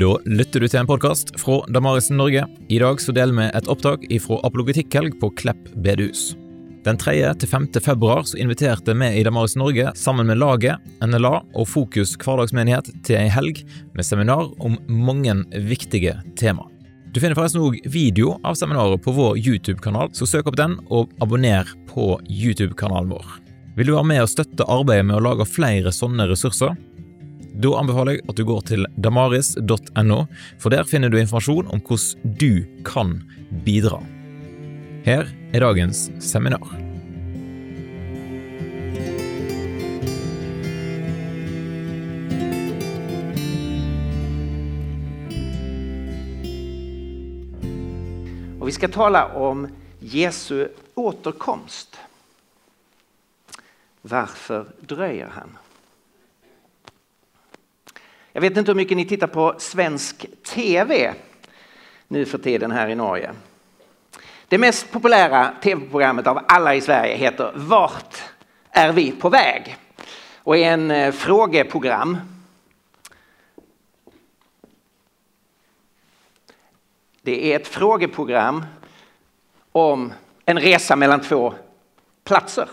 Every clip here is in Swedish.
Da lytter du til en podkast fra Damarisen Norge. I dag så deler vi et opptak fra Apologetikhelg på Klepp bedehus. Den 3. til 5. februar så inviterte vi i Damaris Norge sammen med laget, NLA og Fokus hverdagsmenighet til ei helg med seminar om mange viktige tema. Du finner forresten òg video av seminaret på vår YouTube-kanal, så søk opp den og abonner på YouTube-kanalen vår. Vil du være med og støtte arbeidet med å lage flere sånne ressurser? Da anbefaler jeg at du går til damaris.no, for der finner du informasjon om hvordan du kan bidra. Her er dagens seminar. Og vi ska tala om Jesu återkomst. Varför dröjer han? Jag vet inte hur mycket ni tittar på svensk tv nu för tiden här i Norge. Det mest populära tv-programmet av alla i Sverige heter Vart är vi på väg? Och är en eh, frågeprogram. Det är ett frågeprogram om en resa mellan två platser.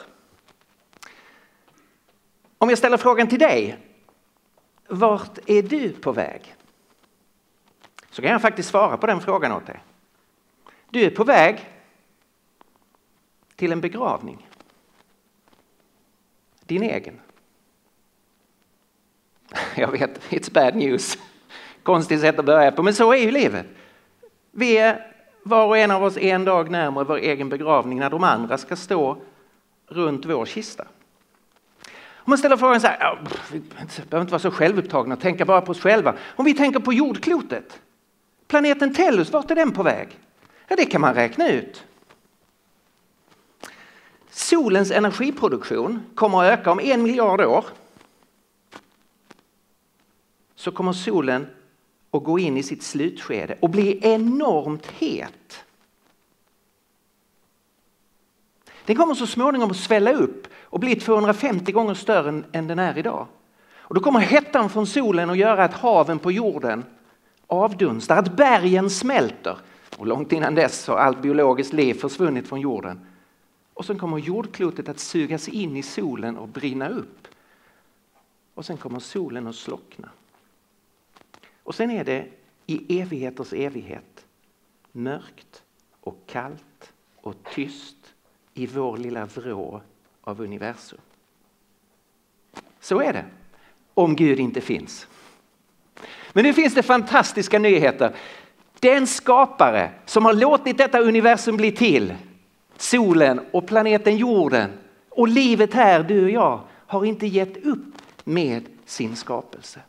Om jag ställer frågan till dig, vart är du på väg? Så kan jag faktiskt svara på den frågan åt dig. Du är på väg till en begravning. Din egen. Jag vet, it's bad news. Konstigt sätt att börja på, men så är ju livet. Vi är var och en av oss en dag närmare vår egen begravning när de andra ska stå runt vår kista. Om man ställer frågan så här, vi behöver inte vara så självupptagna och tänka bara på oss själva. Om vi tänker på jordklotet, planeten Tellus, vart är den på väg? Ja, det kan man räkna ut. Solens energiproduktion kommer att öka om en miljard år. Så kommer solen att gå in i sitt slutskede och bli enormt het. Den kommer så småningom att svälla upp och bli 250 gånger större än den är idag. Och då kommer hettan från solen att göra att haven på jorden avdunstar, att bergen smälter. Och långt innan dess har allt biologiskt liv försvunnit från jorden. Och sen kommer jordklotet att sugas in i solen och brinna upp. Och sen kommer solen att slockna. Och sen är det i evigheters evighet mörkt och kallt och tyst i vår lilla vrå av universum. Så är det, om Gud inte finns. Men nu finns det fantastiska nyheter. Den skapare som har låtit detta universum bli till, solen och planeten jorden och livet här, du och jag, har inte gett upp med sin skapelse.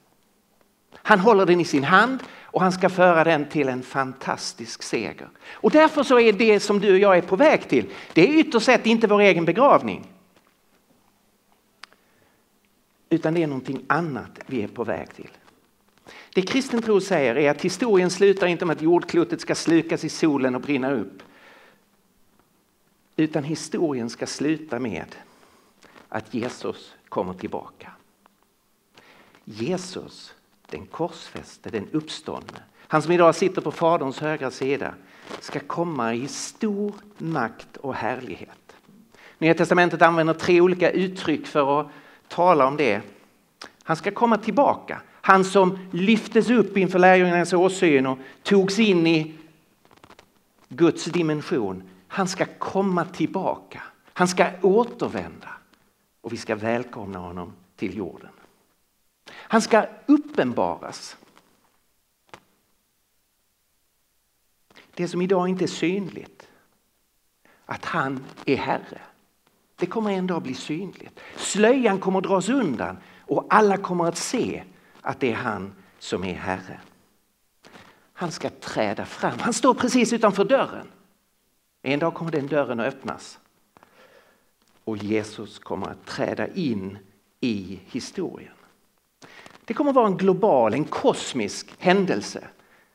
Han håller den i sin hand och han ska föra den till en fantastisk seger. Och därför så är det som du och jag är på väg till, det är ytterst sett inte vår egen begravning. Utan det är någonting annat vi är på väg till. Det kristen tro säger är att historien slutar inte med att jordklotet ska slukas i solen och brinna upp. Utan historien ska sluta med att Jesus kommer tillbaka. Jesus den korsfäste, den uppståndne, han som idag sitter på Faderns högra sida, ska komma i stor makt och härlighet. Nya testamentet använder tre olika uttryck för att tala om det. Han ska komma tillbaka. Han som lyftes upp inför lärjungarnas åsyn och togs in i Guds dimension. Han ska komma tillbaka. Han ska återvända och vi ska välkomna honom till jorden. Han ska uppenbaras. Det som idag inte är synligt, att han är Herre. Det kommer en dag bli synligt. Slöjan kommer att dras undan och alla kommer att se att det är han som är Herre. Han ska träda fram. Han står precis utanför dörren. En dag kommer den dörren att öppnas. Och Jesus kommer att träda in i historien. Det kommer att vara en global, en kosmisk händelse.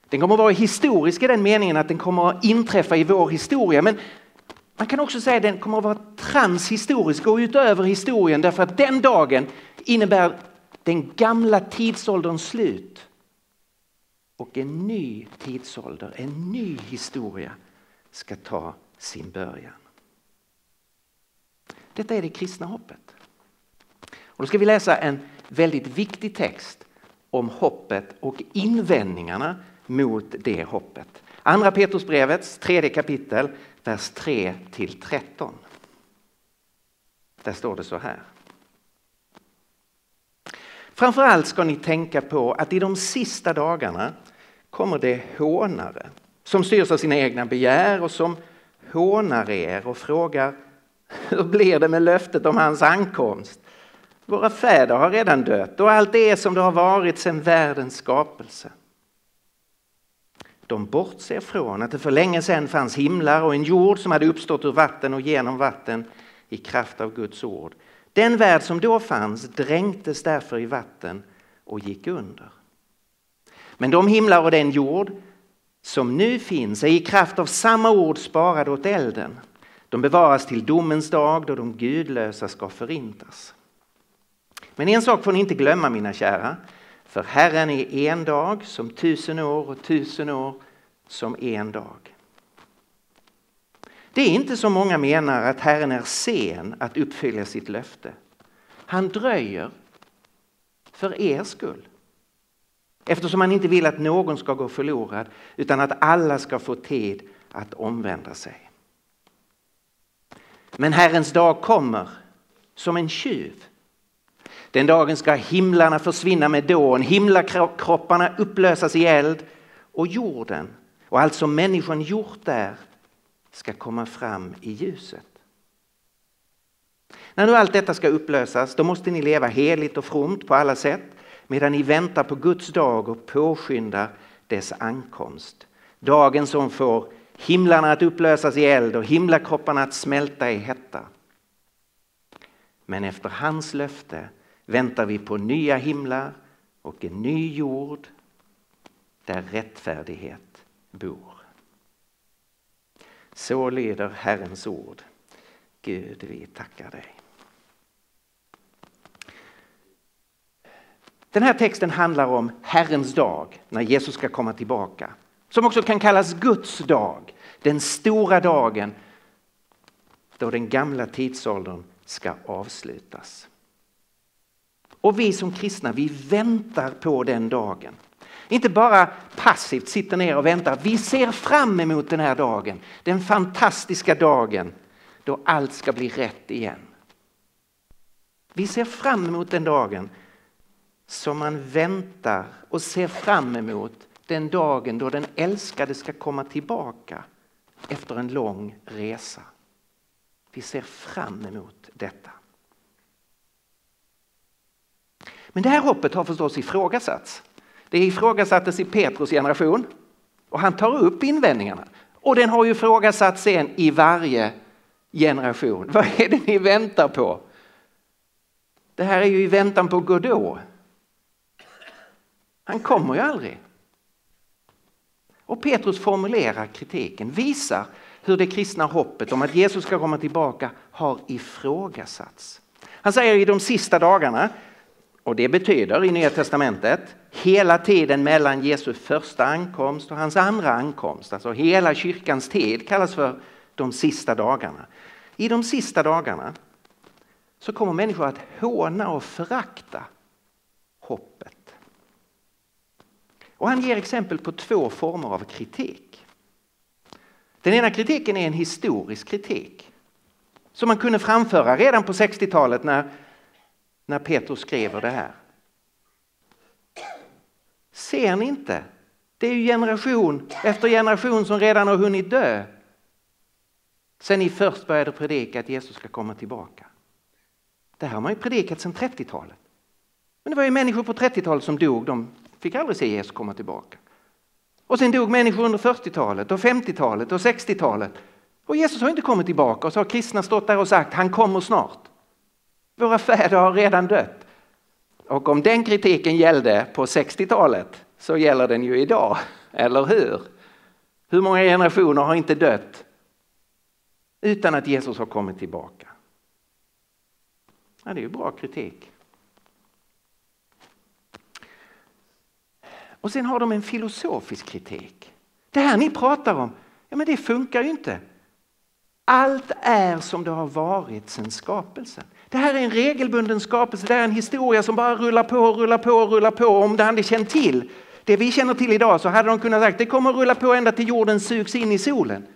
Den kommer att vara historisk i den meningen att den kommer att inträffa i vår historia. Men man kan också säga att den kommer att vara transhistorisk, gå utöver historien därför att den dagen innebär den gamla tidsålderns slut och en ny tidsålder, en ny historia ska ta sin början. Detta är det kristna hoppet. Och då ska vi läsa en väldigt viktig text om hoppet och invändningarna mot det hoppet. Andra Petrusbrevets tredje kapitel, vers 3 till 13. Där står det så här. Framförallt ska ni tänka på att i de sista dagarna kommer det hånare som styrs av sina egna begär och som hånar er och frågar hur blir det med löftet om hans ankomst? Våra fäder har redan dött och allt är som det har varit sedan världens skapelse. De bortser från att det för länge sedan fanns himlar och en jord som hade uppstått ur vatten och genom vatten i kraft av Guds ord. Den värld som då fanns dränktes därför i vatten och gick under. Men de himlar och den jord som nu finns är i kraft av samma ord sparade åt elden. De bevaras till domens dag då de gudlösa ska förintas. Men en sak får ni inte glömma mina kära. För Herren är en dag som tusen år och tusen år som en dag. Det är inte som många menar att Herren är sen att uppfylla sitt löfte. Han dröjer för er skull. Eftersom han inte vill att någon ska gå förlorad utan att alla ska få tid att omvända sig. Men Herrens dag kommer som en tjuv. Den dagen ska himlarna försvinna med dån, himlakropparna upplösas i eld och jorden och allt som människan gjort där ska komma fram i ljuset. När nu allt detta ska upplösas, då måste ni leva heligt och fromt på alla sätt medan ni väntar på Guds dag och påskyndar dess ankomst. Dagen som får himlarna att upplösas i eld och himlakropparna att smälta i hetta. Men efter hans löfte väntar vi på nya himlar och en ny jord där rättfärdighet bor. Så lyder Herrens ord. Gud, vi tackar dig. Den här texten handlar om Herrens dag, när Jesus ska komma tillbaka. Som också kan kallas Guds dag, den stora dagen då den gamla tidsåldern ska avslutas. Och vi som kristna, vi väntar på den dagen. Inte bara passivt sitter ner och väntar, vi ser fram emot den här dagen. Den fantastiska dagen då allt ska bli rätt igen. Vi ser fram emot den dagen som man väntar och ser fram emot den dagen då den älskade ska komma tillbaka efter en lång resa. Vi ser fram emot detta. Men det här hoppet har förstås ifrågasatts. Det ifrågasattes i Petrus generation och han tar upp invändningarna. Och den har ju ifrågasatts sen i varje generation. Vad är det ni väntar på? Det här är ju i väntan på Godot. Han kommer ju aldrig. Och Petrus formulerar kritiken, visar hur det kristna hoppet om att Jesus ska komma tillbaka har ifrågasatts. Han säger i de sista dagarna, och det betyder i Nya Testamentet hela tiden mellan Jesu första ankomst och hans andra ankomst, alltså hela kyrkans tid kallas för de sista dagarna. I de sista dagarna så kommer människor att håna och förakta hoppet. Och han ger exempel på två former av kritik. Den ena kritiken är en historisk kritik som man kunde framföra redan på 60-talet när, när Petrus skriver det här. Ser ni inte? Det är ju generation efter generation som redan har hunnit dö sen ni först började predika att Jesus ska komma tillbaka. Det här har man ju predikat sedan 30-talet. Men det var ju människor på 30-talet som dog, de fick aldrig se Jesus komma tillbaka. Och sen dog människor under 40-talet och 50-talet och 60-talet. Och Jesus har inte kommit tillbaka och så har kristna stått där och sagt han kommer snart. Våra fäder har redan dött. Och om den kritiken gällde på 60-talet så gäller den ju idag, eller hur? Hur många generationer har inte dött utan att Jesus har kommit tillbaka? Ja, det är ju bra kritik. Och sen har de en filosofisk kritik. Det här ni pratar om, ja men det funkar ju inte. Allt är som det har varit sedan skapelsen. Det här är en regelbunden skapelse, det är en historia som bara rullar på, rullar på, rullar på. Om de hade känt till det vi känner till idag så hade de kunnat sagt det kommer att rulla på ända till jorden sugs in i solen.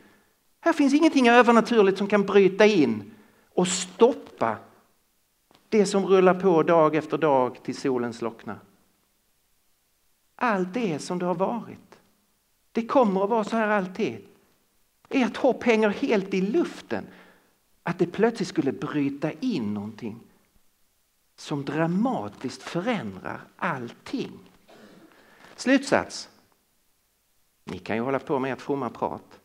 Här finns ingenting övernaturligt som kan bryta in och stoppa det som rullar på dag efter dag till solen slocknar. Allt det som det har varit. Det kommer att vara så här alltid. Ert hopp hänger helt i luften. Att det plötsligt skulle bryta in någonting som dramatiskt förändrar allting. Slutsats. Ni kan ju hålla på med ert fromma prat.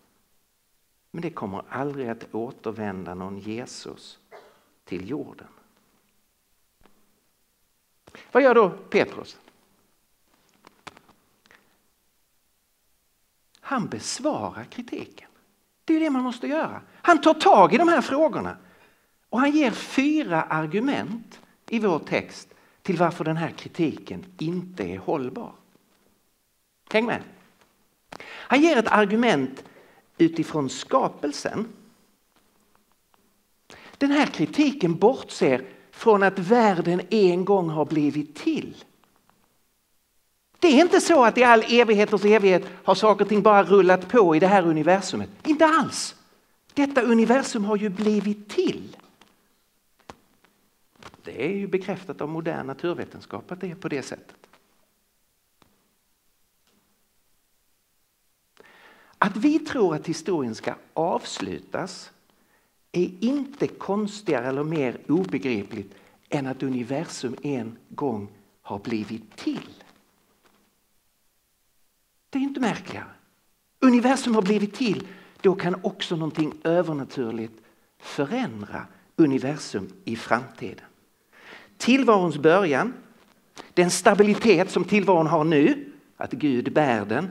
Men det kommer aldrig att återvända någon Jesus till jorden. Vad gör då Petrus? Han besvarar kritiken. Det är det man måste göra. Han tar tag i de här frågorna och han ger fyra argument i vår text till varför den här kritiken inte är hållbar. Häng med. Han ger ett argument utifrån skapelsen. Den här kritiken bortser från att världen en gång har blivit till. Det är inte så att i all evigheters evighet har saker och ting bara rullat på i det här universumet. Inte alls. Detta universum har ju blivit till. Det är ju bekräftat av modern naturvetenskap att det är på det sättet. Att vi tror att historien ska avslutas är inte konstigare eller mer obegripligt än att universum en gång har blivit till. Det är inte märkligare. Universum har blivit till, då kan också någonting övernaturligt förändra universum i framtiden. Tillvarons början, den stabilitet som tillvaron har nu, att Gud bär den,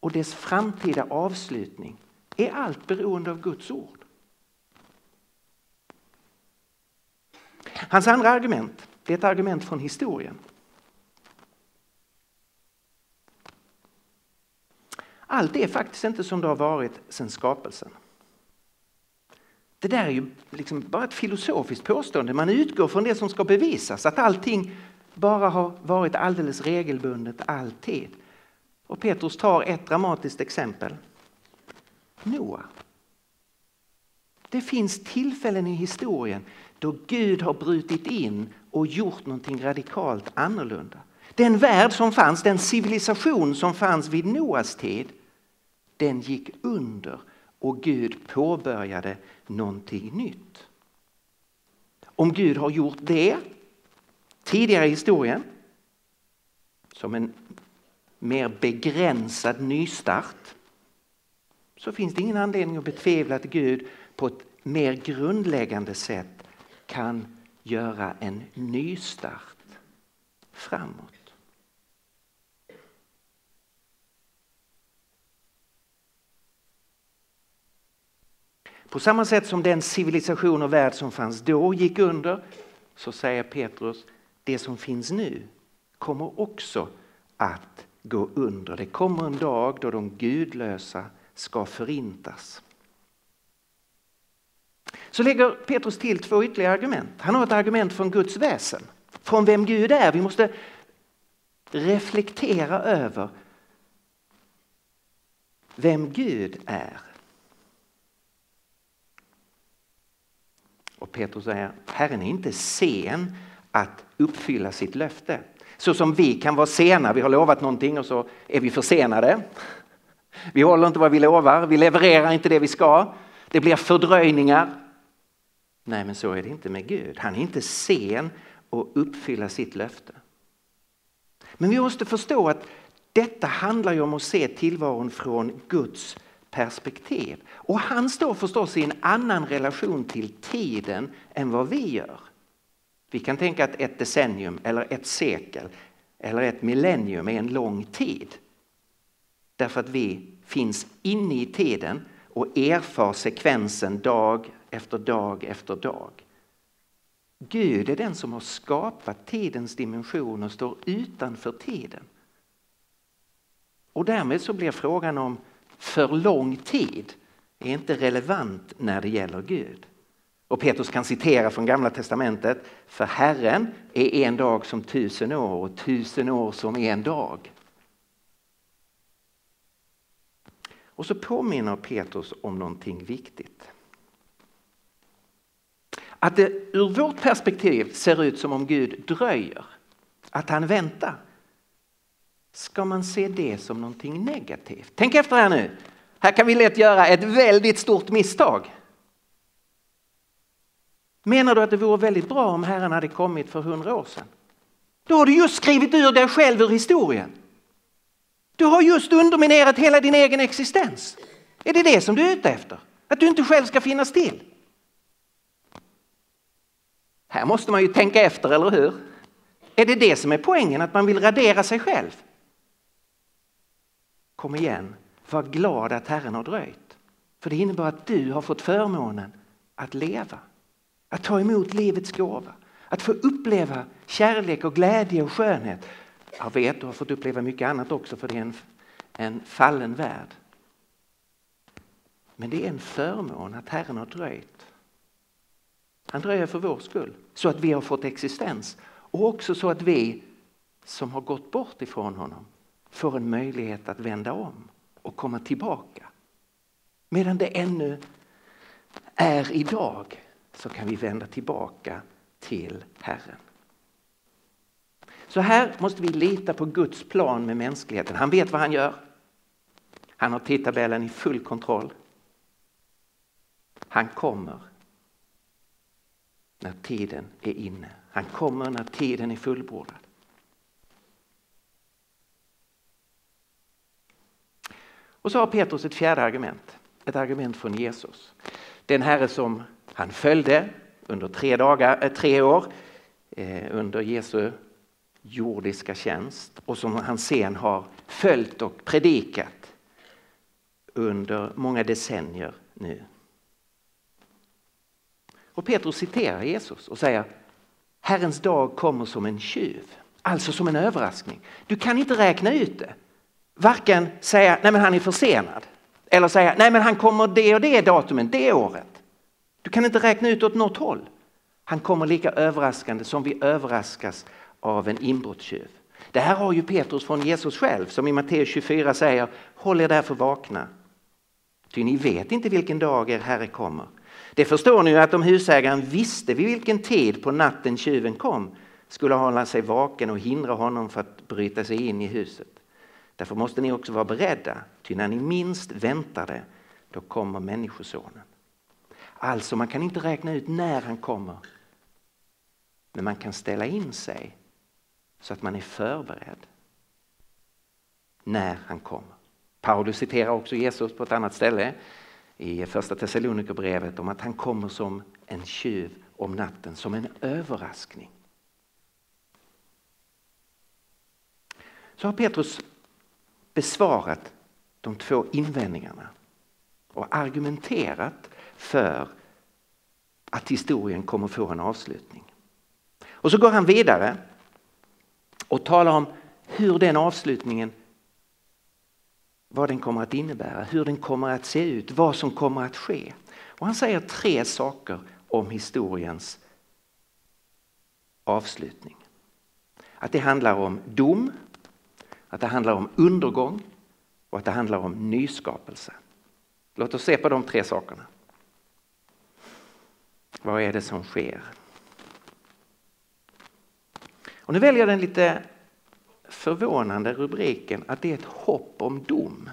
och dess framtida avslutning är allt beroende av Guds ord. Hans andra argument det är ett argument från historien. Allt är faktiskt inte som det har varit sedan skapelsen. Det där är ju liksom bara ett filosofiskt påstående. Man utgår från det som ska bevisas, att allting bara har varit alldeles regelbundet alltid. Och Petrus tar ett dramatiskt exempel. Noa. Det finns tillfällen i historien då Gud har brutit in och gjort någonting radikalt annorlunda. Den värld som fanns, den civilisation som fanns vid Noas tid, den gick under och Gud påbörjade någonting nytt. Om Gud har gjort det tidigare i historien som en mer begränsad nystart så finns det ingen anledning att betvivla att Gud på ett mer grundläggande sätt kan göra en nystart framåt. På samma sätt som den civilisation och värld som fanns då gick under så säger Petrus det som finns nu kommer också att gå under. Det kommer en dag då de gudlösa ska förintas. Så lägger Petrus till två ytterligare argument. Han har ett argument från Guds väsen, från vem Gud är. Vi måste reflektera över vem Gud är. Och Petrus säger, Herren är inte sen att uppfylla sitt löfte. Så som vi kan vara sena, vi har lovat någonting och så är vi försenade. Vi håller inte vad vi lovar, vi levererar inte det vi ska. Det blir fördröjningar. Nej, men så är det inte med Gud. Han är inte sen att uppfylla sitt löfte. Men vi måste förstå att detta handlar ju om att se tillvaron från Guds perspektiv. Och han står förstås i en annan relation till tiden än vad vi gör. Vi kan tänka att ett decennium eller ett sekel eller ett millennium är en lång tid. Därför att vi finns inne i tiden och erfar sekvensen dag efter dag efter dag. Gud är den som har skapat tidens dimension och står utanför tiden. Och därmed så blir frågan om för lång tid är inte relevant när det gäller Gud. Och Petrus kan citera från Gamla Testamentet. För Herren är en dag som tusen år och tusen år som en dag. Och så påminner Petrus om någonting viktigt. Att det ur vårt perspektiv ser ut som om Gud dröjer, att han väntar. Ska man se det som någonting negativt? Tänk efter här nu. Här kan vi lätt göra ett väldigt stort misstag. Menar du att det vore väldigt bra om Herren hade kommit för hundra år sedan? Då har du just skrivit ur dig själv ur historien. Du har just underminerat hela din egen existens. Är det det som du är ute efter? Att du inte själv ska finnas till? Här måste man ju tänka efter, eller hur? Är det det som är poängen, att man vill radera sig själv? Kom igen, var glad att Herren har dröjt. För det innebär att du har fått förmånen att leva. Att ta emot livets gåva. Att få uppleva kärlek och glädje och skönhet. Jag vet, du har fått uppleva mycket annat också för det är en, en fallen värld. Men det är en förmån att Herren har dröjt. Han dröjer för vår skull, så att vi har fått existens. Och också så att vi som har gått bort ifrån honom får en möjlighet att vända om och komma tillbaka. Medan det ännu är idag så kan vi vända tillbaka till Herren. Så här måste vi lita på Guds plan med mänskligheten. Han vet vad han gör. Han har tidtabellen i full kontroll. Han kommer när tiden är inne. Han kommer när tiden är fullbordad. Och så har Petrus ett fjärde argument. Ett argument från Jesus. Den herre som han följde under tre, dagar, eh, tre år eh, under Jesu jordiska tjänst och som han sen har följt och predikat under många decennier nu. Och Petrus citerar Jesus och säger Herrens dag kommer som en tjuv, alltså som en överraskning. Du kan inte räkna ut det. Varken säga nej men han är försenad eller säga nej men han kommer det och det datumet, det året. Du kan inte räkna ut åt något håll. Han kommer lika överraskande som vi överraskas av en inbrottstjuv. Det här har ju Petrus från Jesus själv som i Matteus 24 säger Håll er därför vakna. Ty ni vet inte vilken dag er Herre kommer. Det förstår ni ju att om husägaren visste vid vilken tid på natten tjuven kom skulle hålla sig vaken och hindra honom för att bryta sig in i huset. Därför måste ni också vara beredda, ty när ni minst väntar det, då kommer Människosonen. Alltså, man kan inte räkna ut när han kommer. Men man kan ställa in sig så att man är förberedd när han kommer. Paulus citerar också Jesus på ett annat ställe i första Thessalonikerbrevet om att han kommer som en tjuv om natten, som en överraskning. Så har Petrus besvarat de två invändningarna och argumenterat för att historien kommer få en avslutning. Och så går han vidare och talar om hur den avslutningen vad den kommer att innebära, hur den kommer att se ut, vad som kommer att ske. Och han säger tre saker om historiens avslutning. Att det handlar om dom, att det handlar om undergång och att det handlar om nyskapelse. Låt oss se på de tre sakerna. Vad är det som sker? Och nu väljer jag den lite förvånande rubriken att det är ett hopp om dom.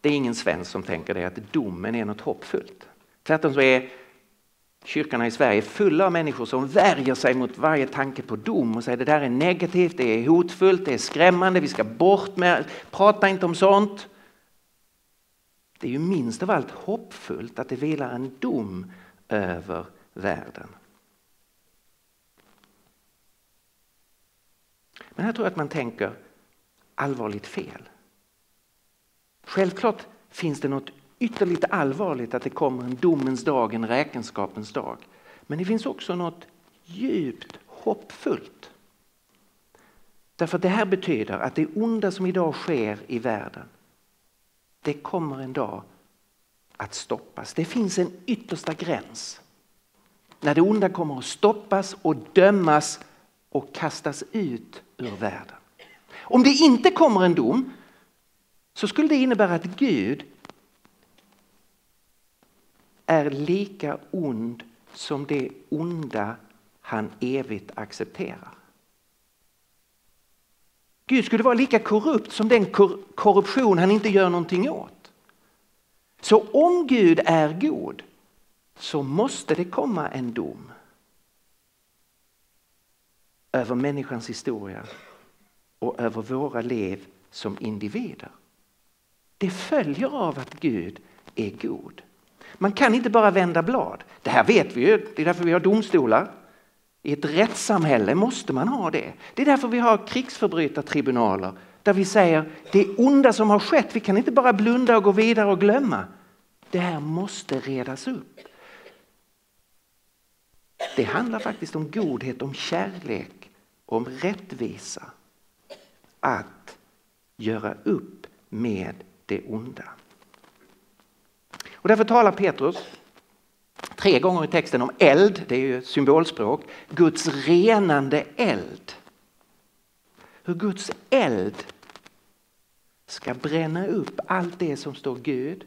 Det är ingen svensk som tänker det att domen är något hoppfullt. Tvärtom så är kyrkorna i Sverige är fulla av människor som värjer sig mot varje tanke på dom och säger det där är negativt, det är hotfullt, det är skrämmande, vi ska bort med, prata inte om sånt. Det är ju minst av allt hoppfullt att det vilar en dom över världen. Men här tror jag att man tänker allvarligt fel. Självklart finns det något ytterligt allvarligt att det kommer en domens dag, en räkenskapens dag. Men det finns också något djupt hoppfullt. Därför att det här betyder att det onda som idag sker i världen, det kommer en dag att stoppas. Det finns en yttersta gräns när det onda kommer att stoppas och dömas och kastas ut ur världen. Om det inte kommer en dom så skulle det innebära att Gud är lika ond som det onda han evigt accepterar. Gud skulle vara lika korrupt som den korruption han inte gör någonting åt. Så om Gud är god så måste det komma en dom över människans historia och över våra liv som individer. Det följer av att Gud är god. Man kan inte bara vända blad. Det här vet vi ju, det är därför vi har domstolar. I ett rättssamhälle måste man ha det. Det är därför vi har krigsförbrytartribunaler där vi säger det onda som har skett, vi kan inte bara blunda och gå vidare och glömma. Det här måste redas upp. Det handlar faktiskt om godhet, om kärlek, om rättvisa. Att göra upp med det onda. Och därför talar Petrus tre gånger i texten om eld, det är ju symbolspråk, Guds renande eld. Hur Guds eld ska bränna upp allt det som står Gud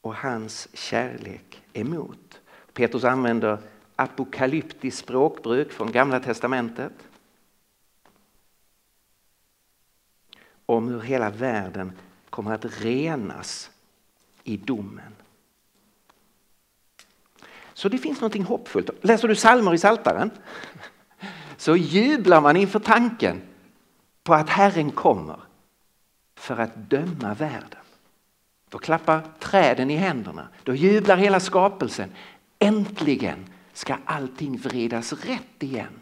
och hans kärlek emot. Petrus använder apokalyptiskt språkbruk från Gamla testamentet. Om hur hela världen kommer att renas i domen. Så det finns något hoppfullt. Läser du salmer i Saltaren så jublar man inför tanken på att Herren kommer för att döma världen. Då klappar träden i händerna, då jublar hela skapelsen. Äntligen ska allting vridas rätt igen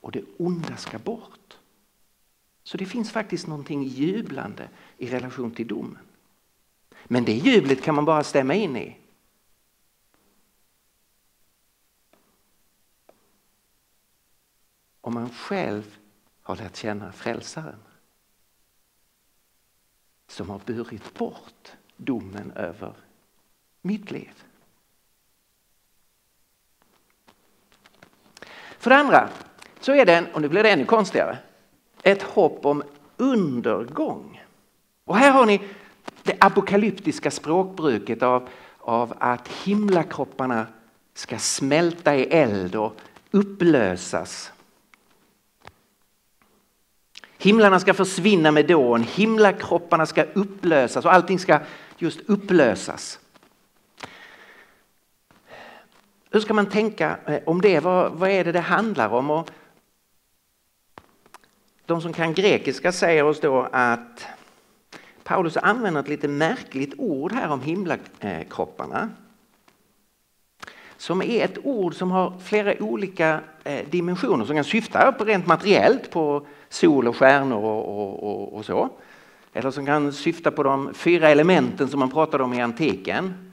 och det onda ska bort. Så det finns faktiskt någonting jublande i relation till domen. Men det jublet kan man bara stämma in i. Om man själv har lärt känna frälsaren som har burit bort domen över mitt liv. För det andra så är det, och nu blir det ännu konstigare, ett hopp om undergång. Och här har ni det apokalyptiska språkbruket av, av att himlakropparna ska smälta i eld och upplösas. Himlarna ska försvinna med dån, himlakropparna ska upplösas och allting ska just upplösas. Hur ska man tänka eh, om det? Vad, vad är det det handlar om? Och de som kan grekiska säger oss då att Paulus använder ett lite märkligt ord här om himlakropparna. Som är ett ord som har flera olika eh, dimensioner som kan syfta på rent materiellt på sol och stjärnor och, och, och, och så. Eller som kan syfta på de fyra elementen som man pratade om i antiken.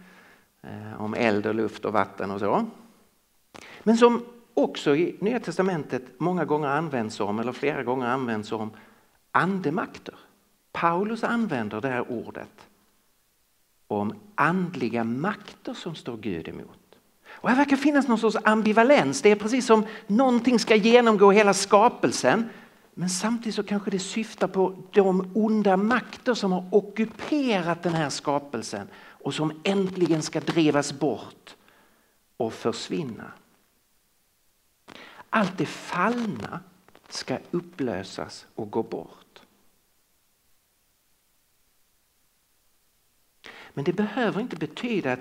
Eh, om eld och luft och vatten och så. Men som också i Nya Testamentet många gånger används om, eller flera gånger används om, andemakter. Paulus använder det här ordet om andliga makter som står Gud emot. Och här verkar finnas någon sorts ambivalens. Det är precis som någonting ska genomgå hela skapelsen. Men samtidigt så kanske det syftar på de onda makter som har ockuperat den här skapelsen och som äntligen ska drevas bort och försvinna. Allt det fallna ska upplösas och gå bort. Men det behöver inte betyda att,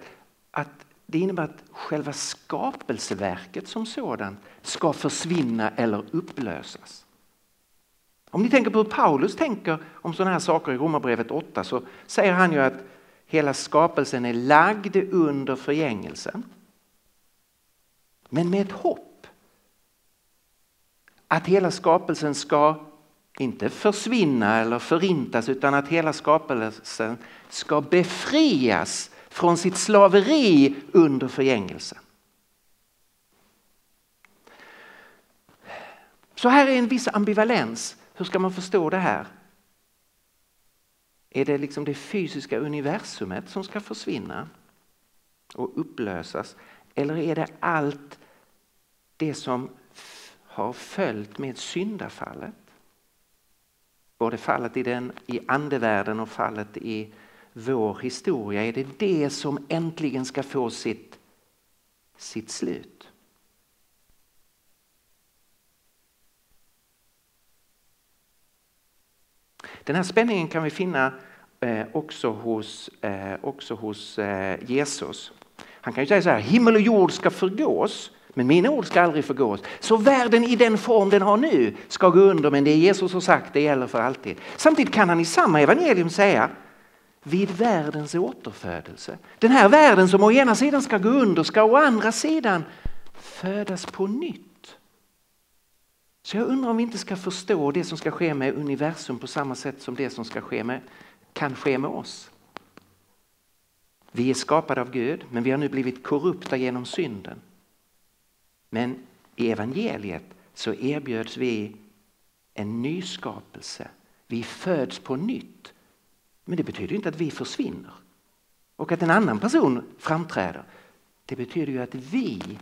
att det innebär att själva skapelseverket som sådant ska försvinna eller upplösas. Om ni tänker på hur Paulus tänker om sådana här saker i Romarbrevet 8 så säger han ju att hela skapelsen är lagd under förgängelsen. Men med ett hopp att hela skapelsen ska inte försvinna eller förintas utan att hela skapelsen ska befrias från sitt slaveri under förgängelsen. Så här är en viss ambivalens. Hur ska man förstå det här? Är det liksom det fysiska universumet som ska försvinna och upplösas? Eller är det allt det som har följt med syndafallet? Både fallet i, den, i andevärlden och fallet i vår historia. Är det det som äntligen ska få sitt, sitt slut? Den här spänningen kan vi finna eh, också hos, eh, också hos eh, Jesus. Han kan ju säga så här, himmel och jord ska förgås, men mina ord ska aldrig förgås. Så världen i den form den har nu ska gå under, men det Jesus har sagt det gäller för alltid. Samtidigt kan han i samma evangelium säga, vid världens återfödelse. Den här världen som å ena sidan ska gå under ska å andra sidan födas på nytt. Så jag undrar om vi inte ska förstå det som ska ske med universum på samma sätt som det som ska ske med, kan ske med oss. Vi är skapade av Gud, men vi har nu blivit korrupta genom synden. Men i evangeliet så erbjöds vi en nyskapelse. Vi föds på nytt. Men det betyder inte att vi försvinner och att en annan person framträder. Det betyder ju att vi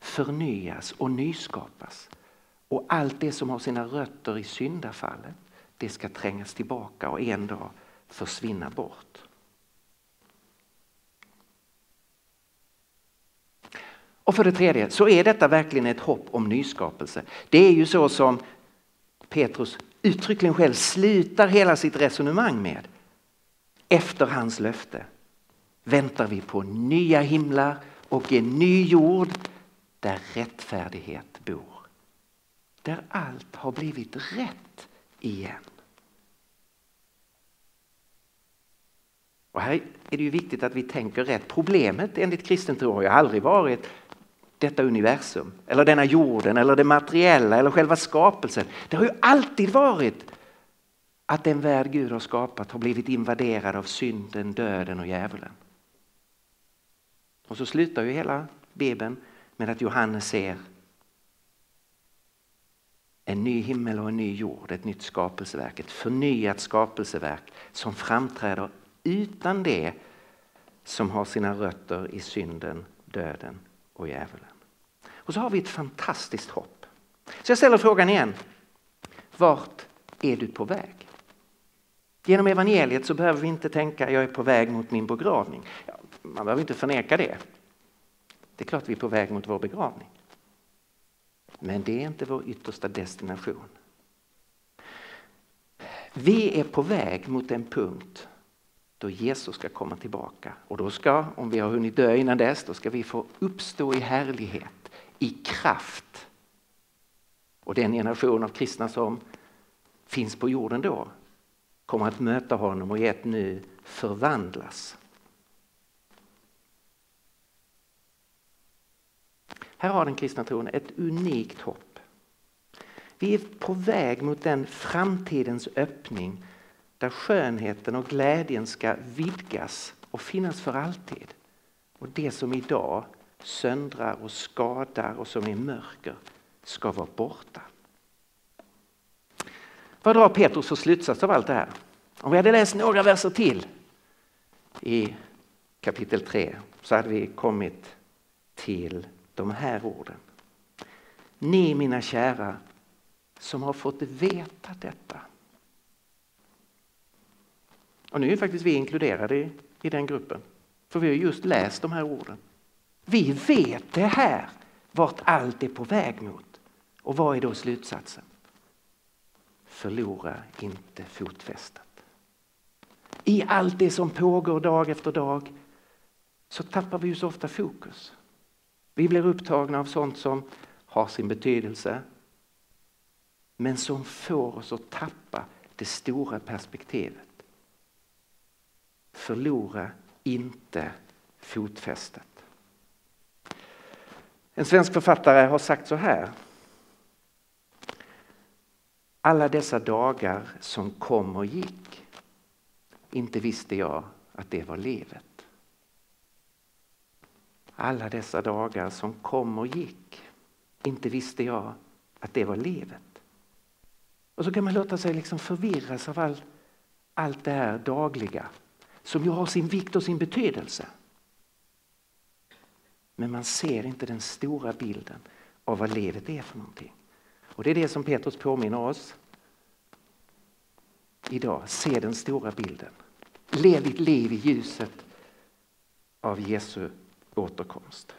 förnyas och nyskapas. Och allt det som har sina rötter i syndafallet, det ska trängas tillbaka och en dag försvinna bort. Och för det tredje så är detta verkligen ett hopp om nyskapelse. Det är ju så som Petrus uttryckligen själv slutar hela sitt resonemang med. Efter hans löfte väntar vi på nya himlar och en ny jord där rättfärdighet bor där allt har blivit rätt igen. Och här är det ju viktigt att vi tänker rätt. Problemet enligt kristen tro har ju aldrig varit detta universum eller denna jorden eller det materiella eller själva skapelsen. Det har ju alltid varit att den värld Gud har skapat har blivit invaderad av synden, döden och djävulen. Och så slutar ju hela Bibeln med att Johannes ser en ny himmel och en ny jord, ett nytt skapelseverk, ett förnyat skapelseverk som framträder utan det som har sina rötter i synden, döden och djävulen. Och så har vi ett fantastiskt hopp. Så jag ställer frågan igen. Vart är du på väg? Genom evangeliet så behöver vi inte tänka jag är på väg mot min begravning. Ja, man behöver inte förneka det. Det är klart vi är på väg mot vår begravning. Men det är inte vår yttersta destination. Vi är på väg mot en punkt då Jesus ska komma tillbaka. Och då ska, om vi har hunnit dö innan dess, då ska vi få uppstå i härlighet, i kraft. Och den generation av kristna som finns på jorden då kommer att möta honom och i ett nu förvandlas. Här har den kristna tron ett unikt hopp. Vi är på väg mot den framtidens öppning där skönheten och glädjen ska vidgas och finnas för alltid. Och det som idag söndrar och skadar och som är mörker ska vara borta. Vad drar Petrus för slutsats av allt det här? Om vi hade läst några verser till i kapitel 3 så hade vi kommit till de här orden. Ni mina kära som har fått veta detta. Och nu är faktiskt vi inkluderade i, i den gruppen. För vi har just läst de här orden. Vi vet det här, vart allt är på väg mot. Och vad är då slutsatsen? Förlora inte fotfästet. I allt det som pågår dag efter dag så tappar vi ju så ofta fokus. Vi blir upptagna av sånt som har sin betydelse men som får oss att tappa det stora perspektivet. Förlora inte fotfästet. En svensk författare har sagt så här. Alla dessa dagar som kom och gick, inte visste jag att det var livet. Alla dessa dagar som kom och gick, inte visste jag att det var livet. Och så kan man låta sig liksom förvirras av all, allt det här dagliga som ju har sin vikt och sin betydelse. Men man ser inte den stora bilden av vad livet är för någonting. Och det är det som Petrus påminner oss idag. Se den stora bilden. Lev ditt liv i ljuset av Jesu återkomst.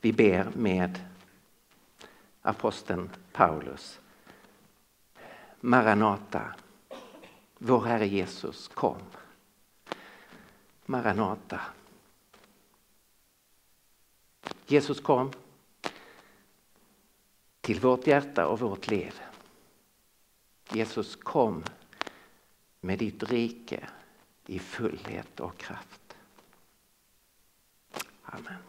Vi ber med aposteln Paulus. Maranata, vår Herre Jesus, kom. Maranata. Jesus kom till vårt hjärta och vårt liv. Jesus kom med ditt rike i fullhet och kraft. Amen.